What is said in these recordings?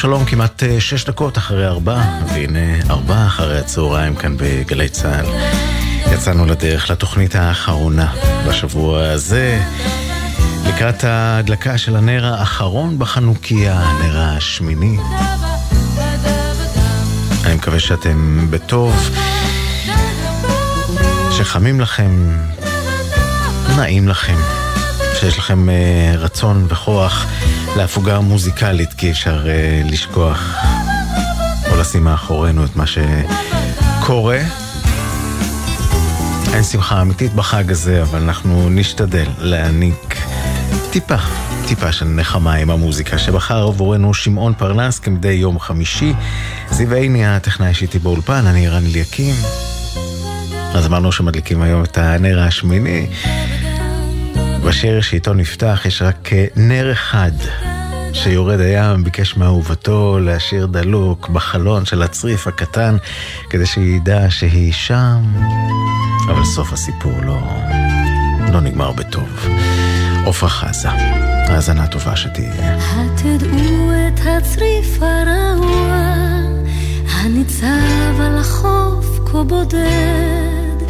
שלום כמעט אה, שש דקות אחרי ארבע, והנה ארבע אחרי הצהריים כאן בגלי צה"ל. יצאנו לדרך לתוכנית האחרונה בשבוע הזה, לקראת ההדלקה של הנר האחרון בחנוכיה, הנר השמיני. אני מקווה שאתם בטוב, שחמים לכם, נעים לכם, שיש לכם uh, רצון וכוח להפוגה מוזיקלית, כי אפשר uh, לשכוח או לשים מאחורינו את מה שקורה. אין שמחה אמיתית בחג הזה, אבל אנחנו נשתדל להעניק טיפה, טיפה של נחמה עם המוזיקה שבחר עבורנו שמעון פרנס כמדי יום חמישי. זיו עיני הטכנאי שאיתי באולפן, אני רן אליקים. אז אמרנו שמדליקים היום את הנר השמיני. בשיר שאיתו נפתח יש רק נר אחד שיורד הים ביקש מאהובתו להשאיר דלוק בחלון של הצריף הקטן כדי שידע שהיא שם, אבל סוף הסיפור לא, לא נגמר בטוב. עפרה חזה, האזנה טובה שתהיה. התדעו את הצריף הרעוע הניצב על החוף כה בודד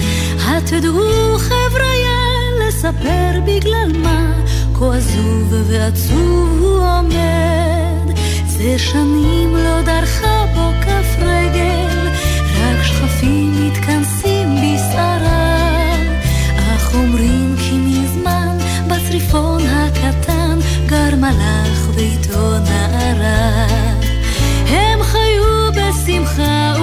התדעו חבריה לספר בגלל מה כה עזוב ועצוב הוא עומד. זה שנים לא דרכה בו כף רגל, רק שכפים מתכנסים בשערה. אך אומרים כי מזמן בצריפון הקטן גר מלאך ואיתו נערה. הם חיו בשמחה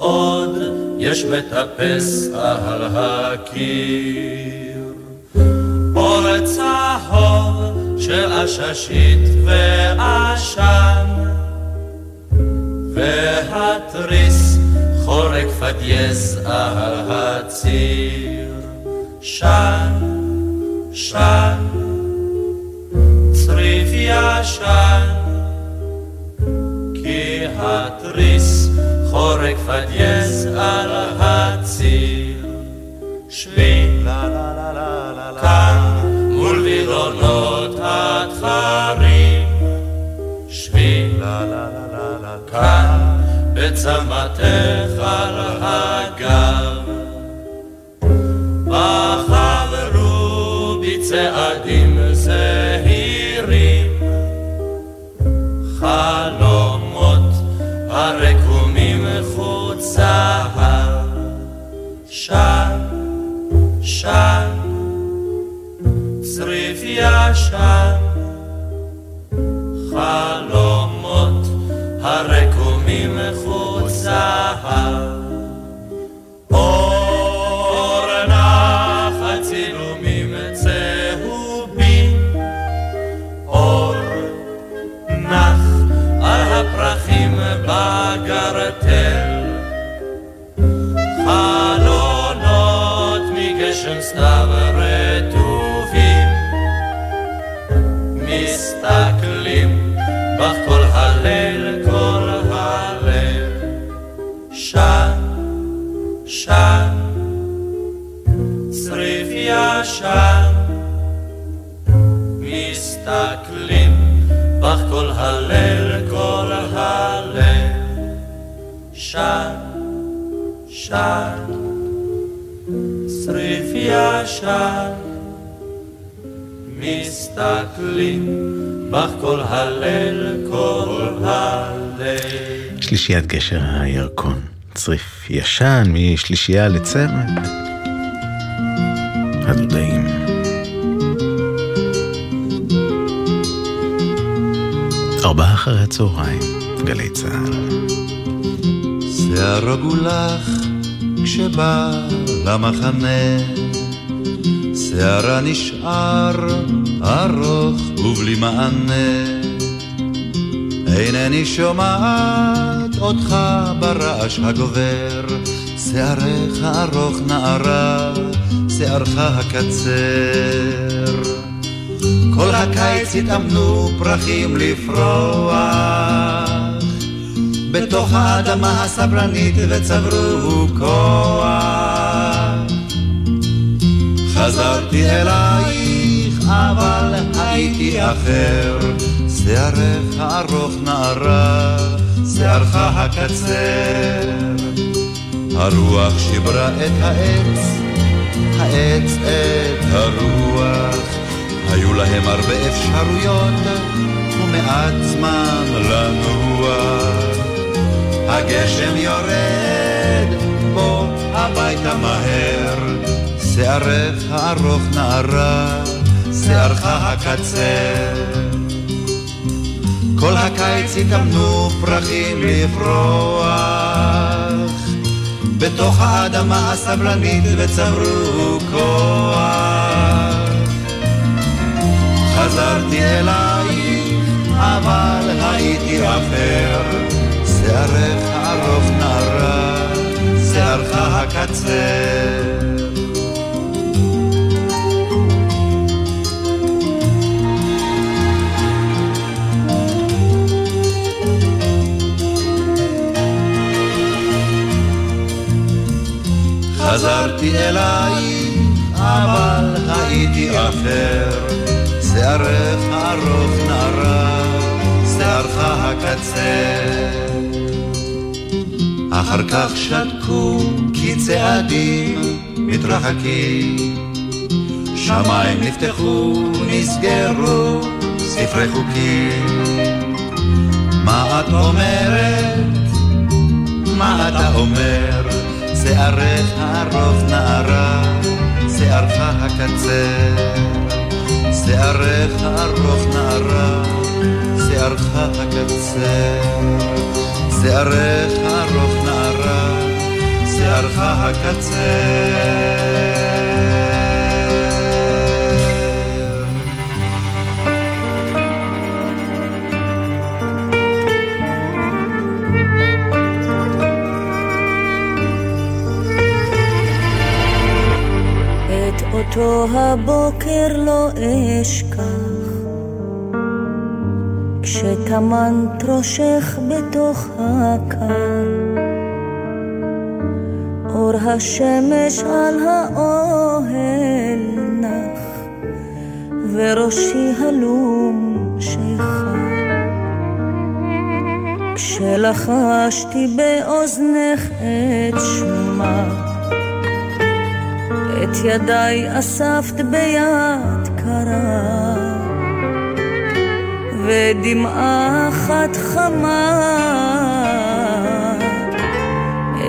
עוד יש מטפס על הקיר, אור צהוב של עששית ועשן, והתריס חורק פדייז על הציר, שן שן, צריף ישן, כי התריס חורק פדיאס על הציר. שבי כאן מול וילונות התחרים. שבי כאן בצמתך על הגב. בחברו בצעדים ישן, כל הליל, כל הליל. שלישיית גשר הירקון, צריף ישן משלישייה לצמד. הדודאים. ארבעה אחרי הצהריים, גלי צה"ל. שיער גולח כשבא למחנה, שערה נשאר ארוך ובלי מענה. אינני שומעת אותך ברעש הגובר, שערך ארוך נערה, שערך הקצר. כל הקיץ התאמנו פרחים לפרוח, בתוך האדמה הסברנית וצברו כוח. חזרתי אלייך, אבל הייתי אחר, שערך ארוך נערה, שערך הקצר. הרוח שיברה את העץ, העץ את הרוח. היו להם הרבה אפשרויות ומעט זמן לנוח. הגשם יורד, בוא הביתה מהר, שערך הארוך נערה, שערך הקצר. כל הקיץ התאמנו פרחים לפרוח, בתוך האדמה הסבלנית וצברו כוח. חזרתי אלייך, אבל הייתי אחר, שערך ארוך נערה, שערך הקצר. חזרתי אלייך, אבל הייתי אחר, שערך ארוך נערה, שערך הקצר. אחר כך שתקו כי צעדים מתרחקים, שמיים נפתחו, נסגרו ספרי חוקים. מה את אומרת? מה אתה אומר? שערך ארוך נערה, שערך הקצר. שערך ארוך נערה, שערך הקצר. שערך ארוך נערה, שערך הקצר. אותו הבוקר לא אשכח, כשטמנת ראשך בתוך הקר, אור השמש על האוהל נח, וראשי הלום שחר. כשלחשתי באוזנך את שמה, את ידיי אספת ביד קרה, ודמעה אחת חמה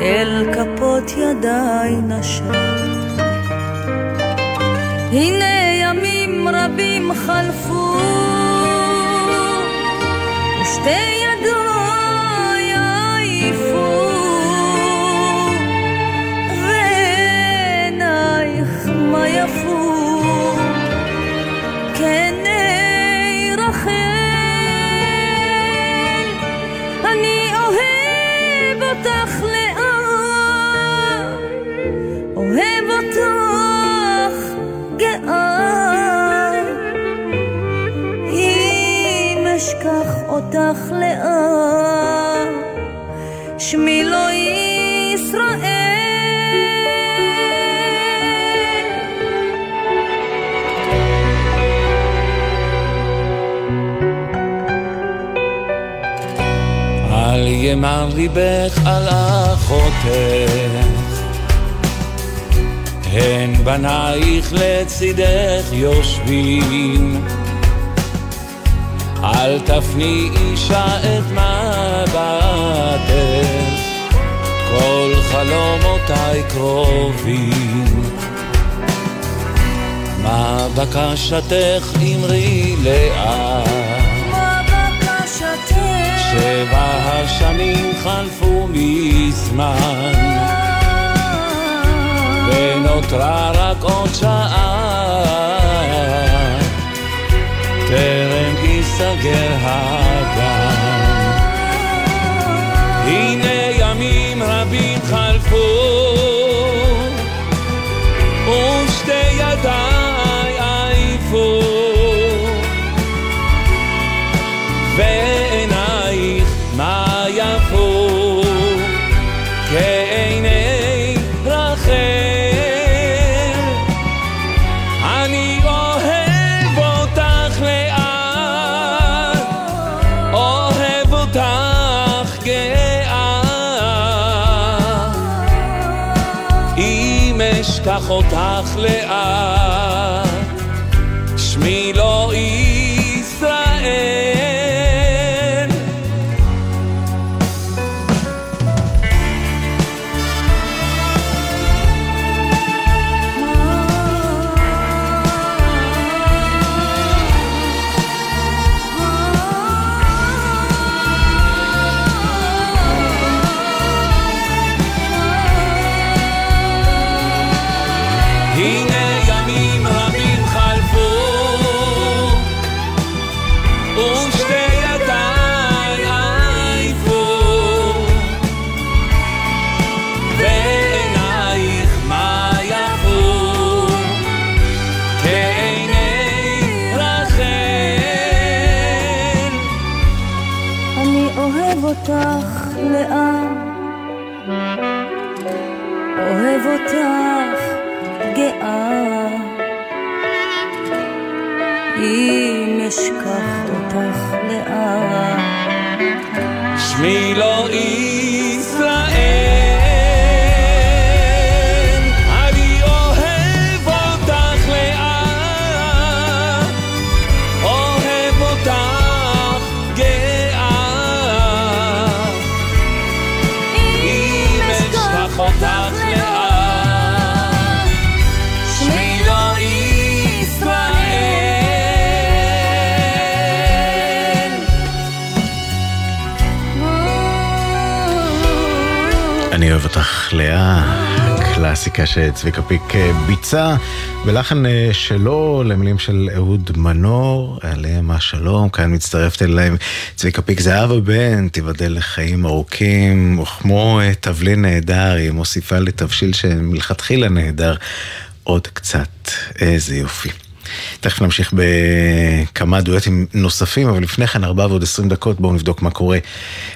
אל כפות ידיי נשק. הנה ימים רבים חלפו, ושתי אותך לאט, אוהב אותך גאה. אם אשכח אותך לאט, שמי לא ישראל. על ימר ליבך על אחותך, הן בנייך לצידך יושבים. אל תפני אישה את מבטך, כל חלומותיי קרובים. מה בקשתך אמרי לאט? שבע השנים חלפו מזמן, ונותרה רק עוד שעה, טרם ייסגר הגן. אני אוהב אותך לאה, קלאסיקה שצביקה פיק אה, ביצע, בלחן אה, שלו למילים של אהוד מנור, עליהם השלום, כאן מצטרפת אליהם צביקה פיק זהבה בן, תיבדל לחיים ארוכים, וכמו אה, תבלין נהדר, היא מוסיפה לתבשיל שמלכתחילה נהדר עוד קצת, איזה יופי. תכף נמשיך בכמה דואטים נוספים, אבל לפני כן, ארבע ועוד עשרים דקות, בואו נבדוק מה קורה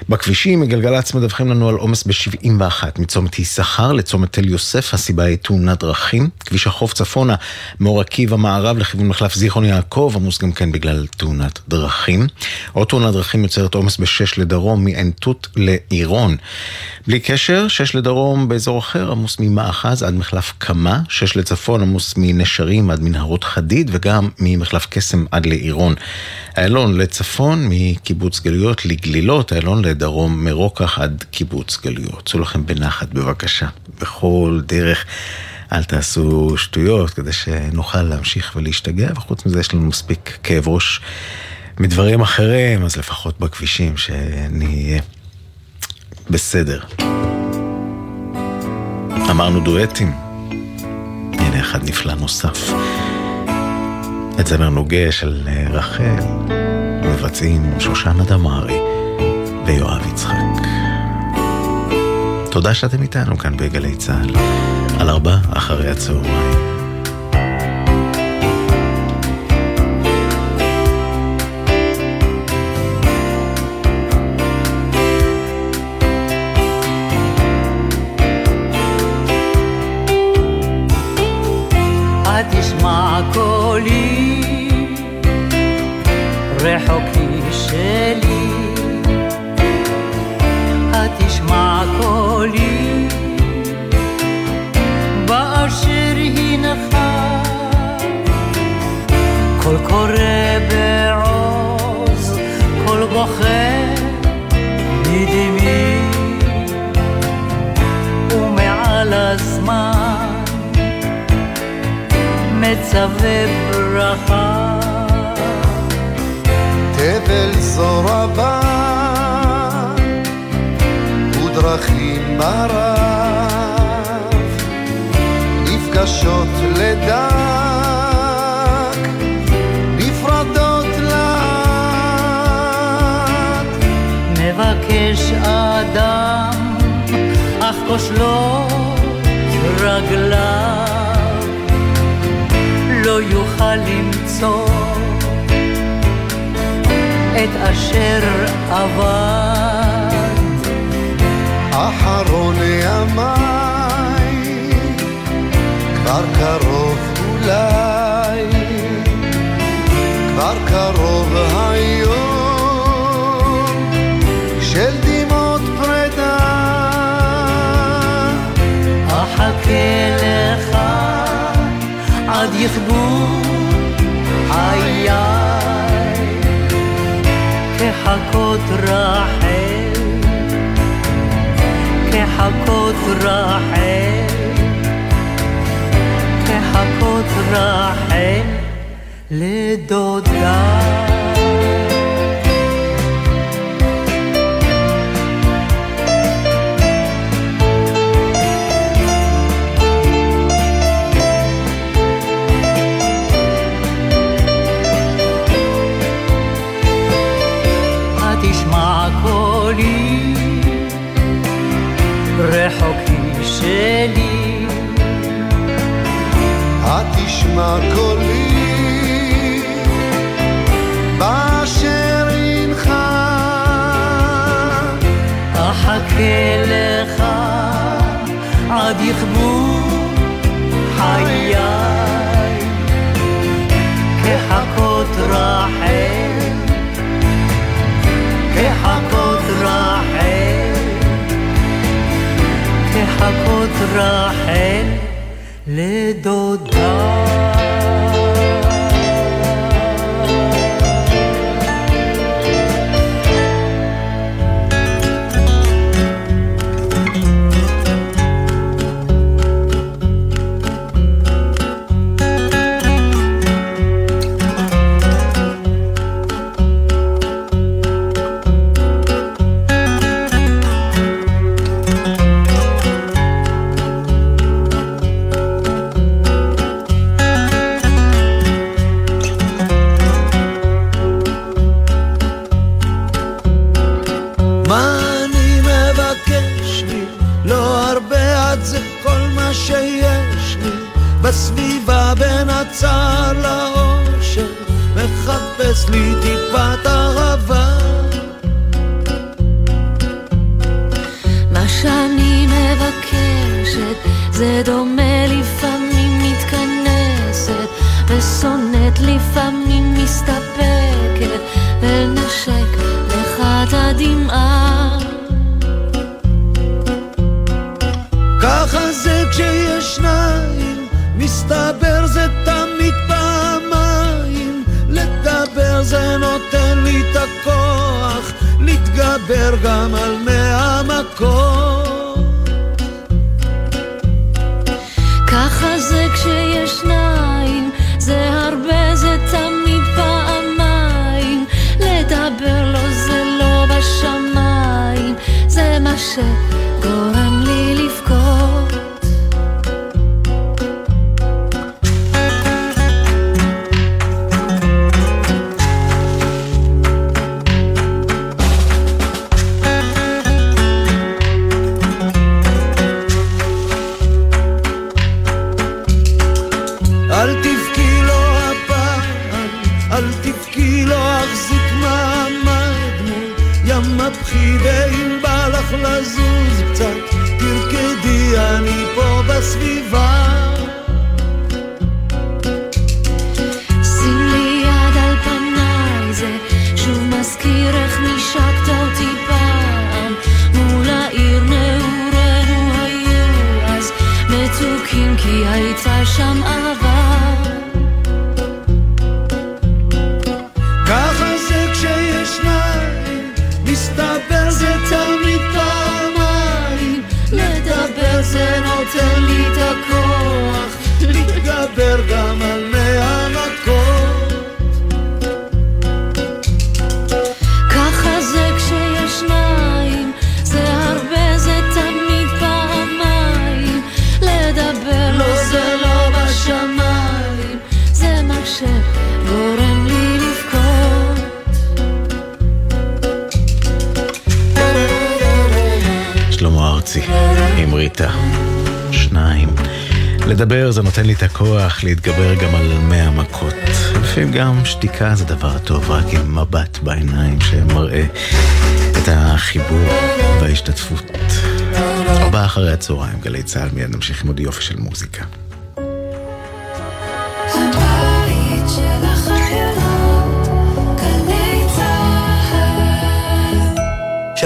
בכבישים. מגלגלצ מדווחים לנו על עומס ב-71 מצומת יששכר לצומת תל יוסף, הסיבה היא תאונת דרכים. כביש החוף צפונה, מאור עקיבא מערב לכיוון מחלף זיכרון יעקב, עמוס גם כן בגלל תאונת דרכים. עוד תאונת דרכים יוצרת עומס ב-6 לדרום, מעין תות לעירון. בלי קשר, 6 לדרום באזור אחר, עמוס ממאחז עד מחלף קמה, 6 לצפון עמוס מנשרים עד מנהרות חדיד, וגם ממחלף קסם עד לעירון. איילון לצפון, מקיבוץ גלויות לגלילות, איילון לדרום מרוקח עד קיבוץ גלויות. צאו לכם בנחת בבקשה, בכל דרך. אל תעשו שטויות כדי שנוכל להמשיך ולהשתגע, וחוץ מזה יש לנו מספיק כאב ראש מדברים אחרים, אז לפחות בכבישים שנהיה בסדר. אמרנו דואטים, הנה אחד נפלא נוסף. את זמר נוגה של אה, רחל מבצעים שושנה דמארי ויואב יצחק. תודה שאתם איתנו כאן בגלי צה"ל, על ארבע אחרי הצהריים. מצווה ברכה. תבל זו רבה ודרכים ברב נפגשות לדק נפרדות לאט. מבקש אדם אך כושלות רגליו לא יוכל למצוא את אשר עבד. אחרון ימיי, כבר קרוב אולי, כבר קרוב היום של דמעות פרידה. אחכה לך יכבו חיי. כחכות רחל, כחכות רחל, כחכות רחל לדודה. לדבר זה נותן לי את הכוח להתגבר גם על מאה מכות. לפעמים גם שתיקה זה דבר טוב, רק עם מבט בעיניים שמראה את החיבור וההשתתפות. ארבעה אחרי הצהריים, גלי צה"ל, מיד נמשיך עם עוד יופי של מוזיקה.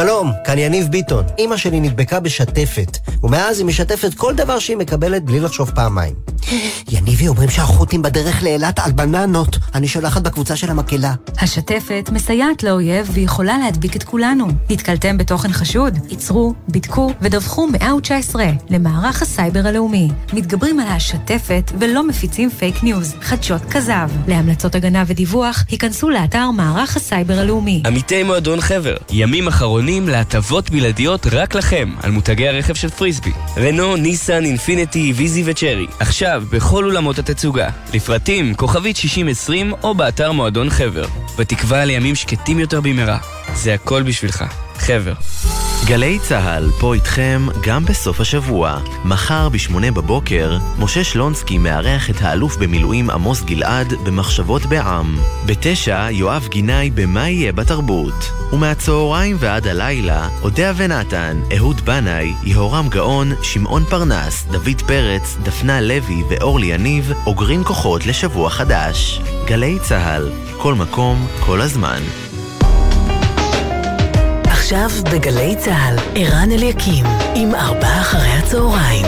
שלום, כאן יניב ביטון. אימא שלי נדבקה בשתפת, ומאז היא משתפת כל דבר שהיא מקבלת בלי לחשוב פעמיים. יניבי אומרים שהחות'ים בדרך לאילת על בננות. אני שולחת בקבוצה של המקהלה. השתפעת מסייעת לאויב ויכולה להדביק את כולנו. נתקלתם בתוכן חשוד? עצרו, בדקו ודווחו 119 למערך הסייבר הלאומי. מתגברים על השתפעת ולא מפיצים פייק ניוז, חדשות כזב. להמלצות הגנה ודיווח, היכנסו לאתר מערך הסייבר הלאומי. עמיתי מועדון חבר, ימים אחרונים להטבות בלעדיות רק לכם על מותגי הרכב של פריסבי. רנו, ניסן, אינפיניטי, ויזי וצ'רי. עכשיו בכל אולמות התצוגה. לפרטים, כוכבית 6020 או באתר מועדון חבר. בתקווה לימים שקטים יותר במהרה. זה הכל בשבילך. חבר. גלי צה"ל פה איתכם גם בסוף השבוע. מחר ב-8 בבוקר, משה שלונסקי מארח את האלוף במילואים עמוס גלעד במחשבות בעם. ב-9, יואב גינאי במה יהיה בתרבות. ומהצהריים ועד הלילה, אודיה ונתן, אהוד בנאי, יהורם גאון, שמעון פרנס, דוד פרץ, דפנה לוי ואורלי יניב אוגרים כוחות לשבוע חדש. גלי צה"ל, כל מקום, כל הזמן. עכשיו בגלי צה"ל, ערן אליקים, עם ארבעה אחרי הצהריים.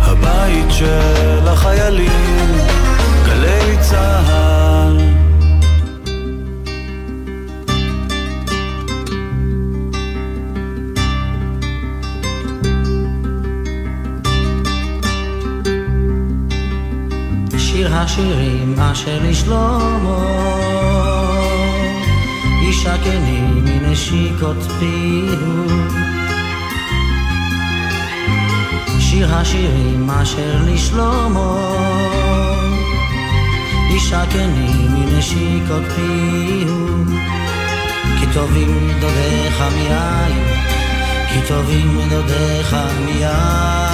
הבית של החיילים, גלי צהל. שיר השירים אשר לשלמה, ישקני מנשיקות פיהו. שיר השירים אשר לשלמה, ישקני מנשיקות פיהו. כי טובים דודיך מיין, כי טובים דודיך מיין.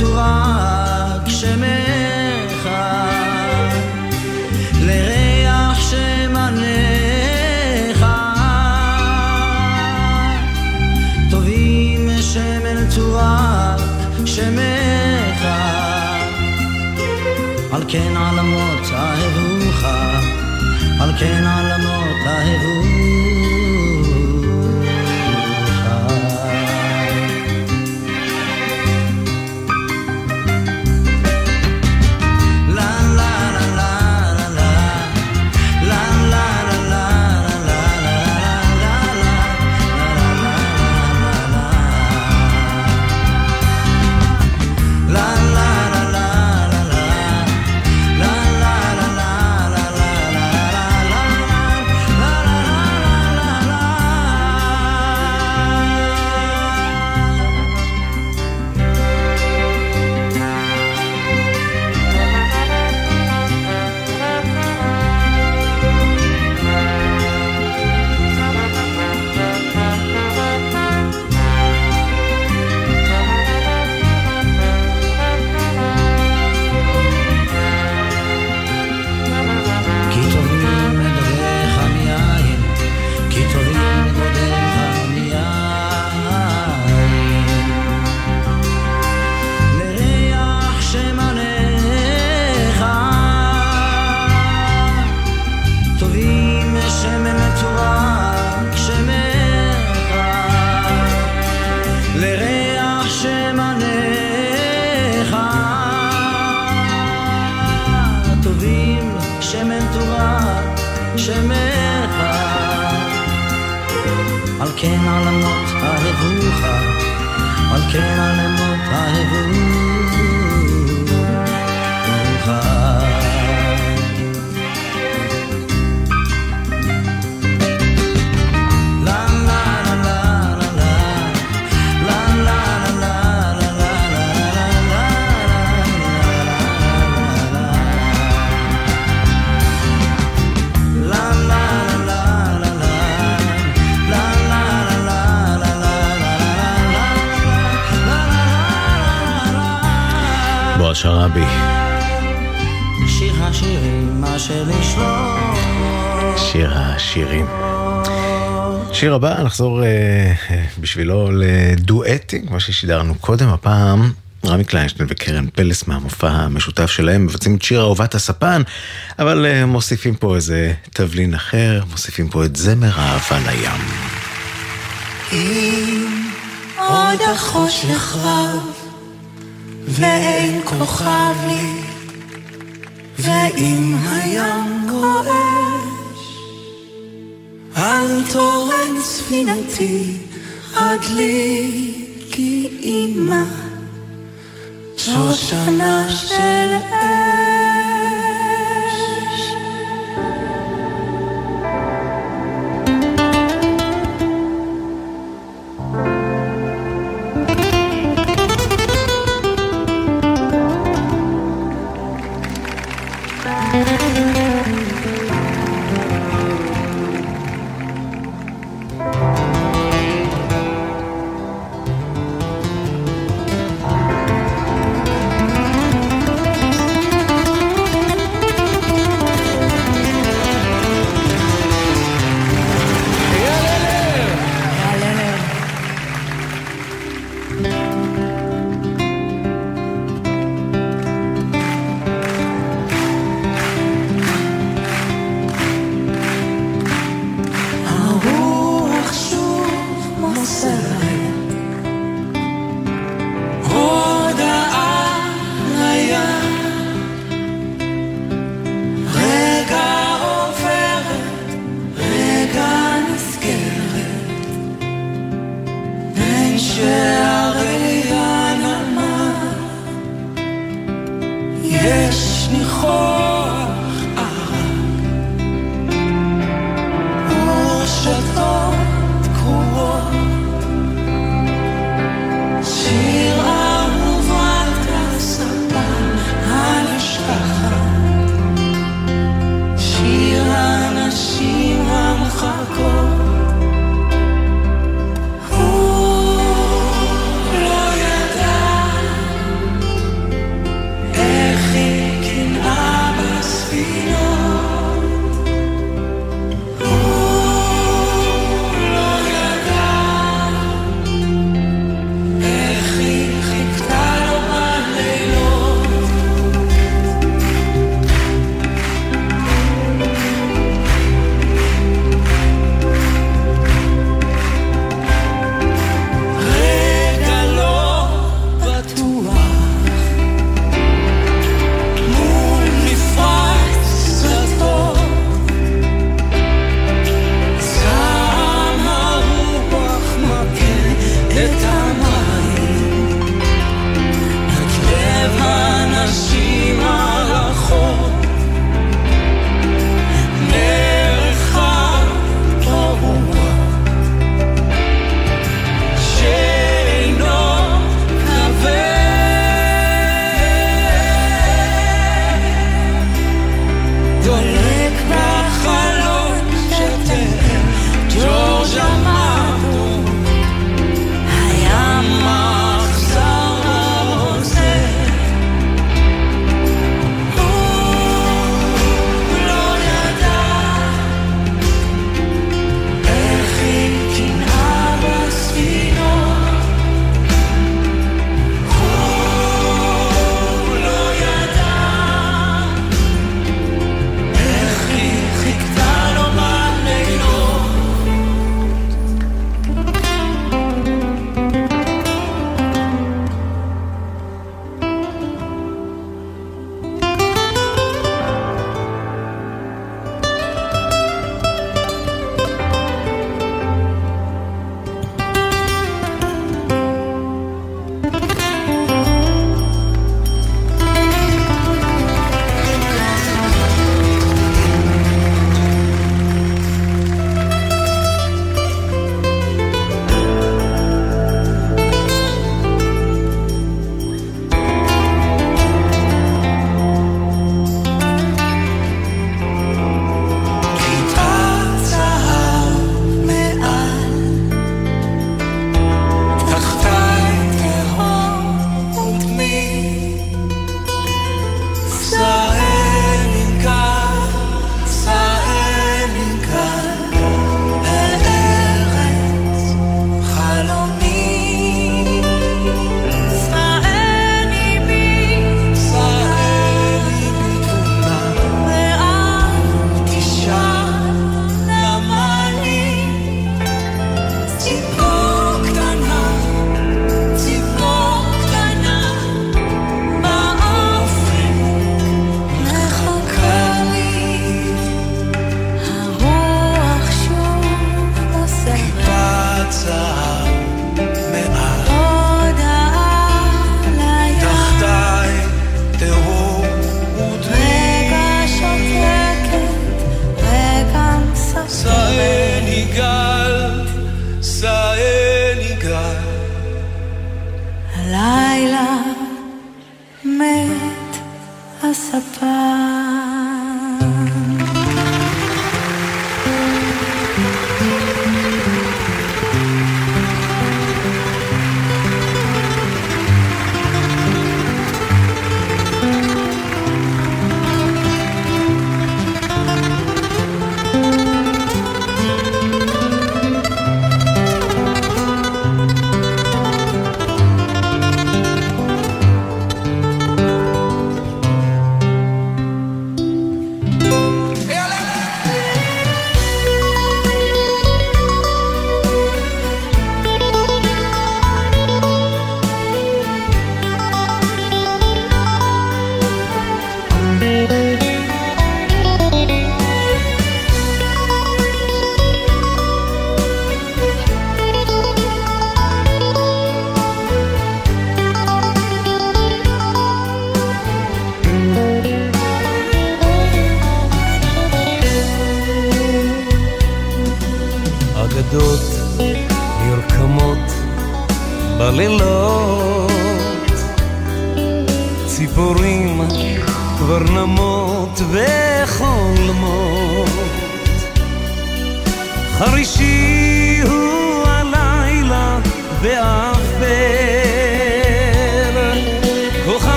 מתו רק שמש לריח שמניך. טובים שמן תורק שמך על כן עלמות שמן תורה שמך על כן עלמות אהבוך על כן עלמות אהבוך שראבי, שיר השירים אשר לשלום שיר השירים. שיר הבא, נחזור אה, אה, בשבילו לדואטים, כמו ששידרנו קודם, הפעם רמי קליינשטיין וקרן פלס מהמופע המשותף שלהם מבצעים את שיר אהובת הספן, אבל אה, מוסיפים פה איזה תבלין אחר, מוסיפים פה את זמר האהבה לים. אם עוד החושך רב ואין כוכב לי. ואם הים גועש אל תורן ספינתי עד לי כי אימא שושנה של אש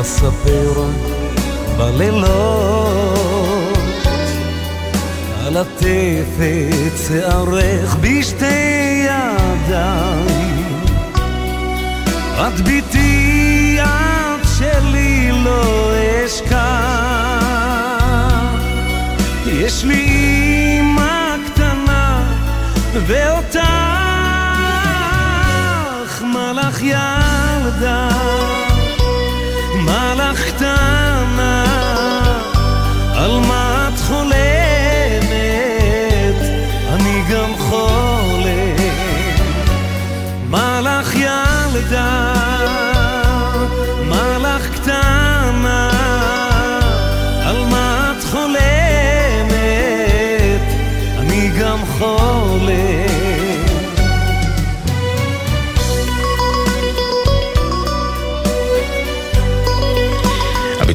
אספר בלילות על עטפת שערך בשתי את ביתי את שלי לא אשכח. יש לי אמא קטנה ואותך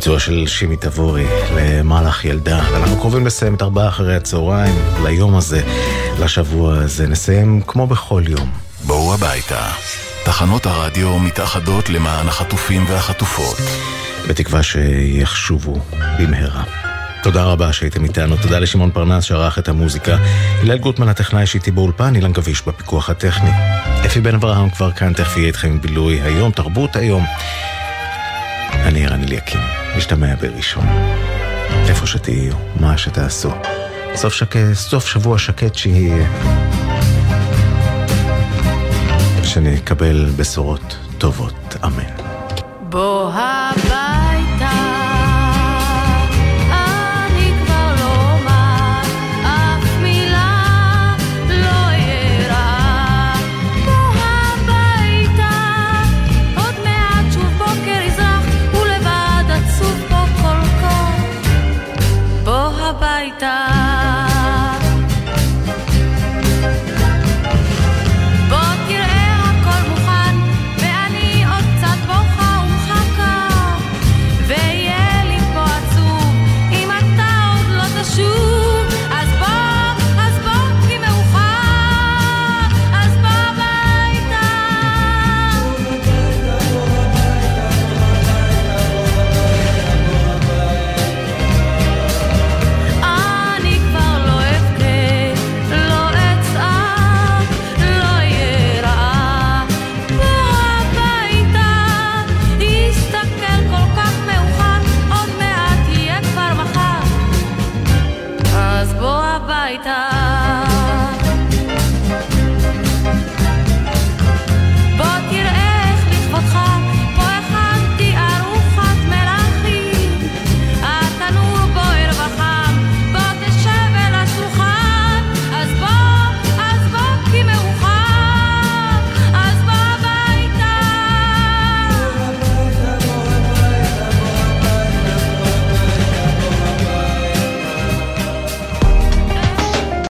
הביצוע של שימי תבורי למהלך ילדה. ואנחנו קרובים לסיים את ארבעה אחרי הצהריים, ליום הזה, לשבוע הזה. נסיים כמו בכל יום. בואו הביתה. תחנות הרדיו מתאחדות למען החטופים והחטופות. בתקווה שיחשובו במהרה. תודה רבה שהייתם איתנו, תודה לשמעון פרנס שערך את המוזיקה, הלל גוטמן הטכנאי שאיתי באולפן, אילן גביש בפיקוח הטכני. אפי בן אברהם כבר כאן, תכף יהיה איתכם עם בילוי היום, תרבות היום. אני ערן אליקים, משתמע בראשון. איפה שתהיו, מה שתעשו. סוף, שק... סוף שבוע שקט שיהיה. שנקבל בשורות טובות, אמן. בוא הביתה,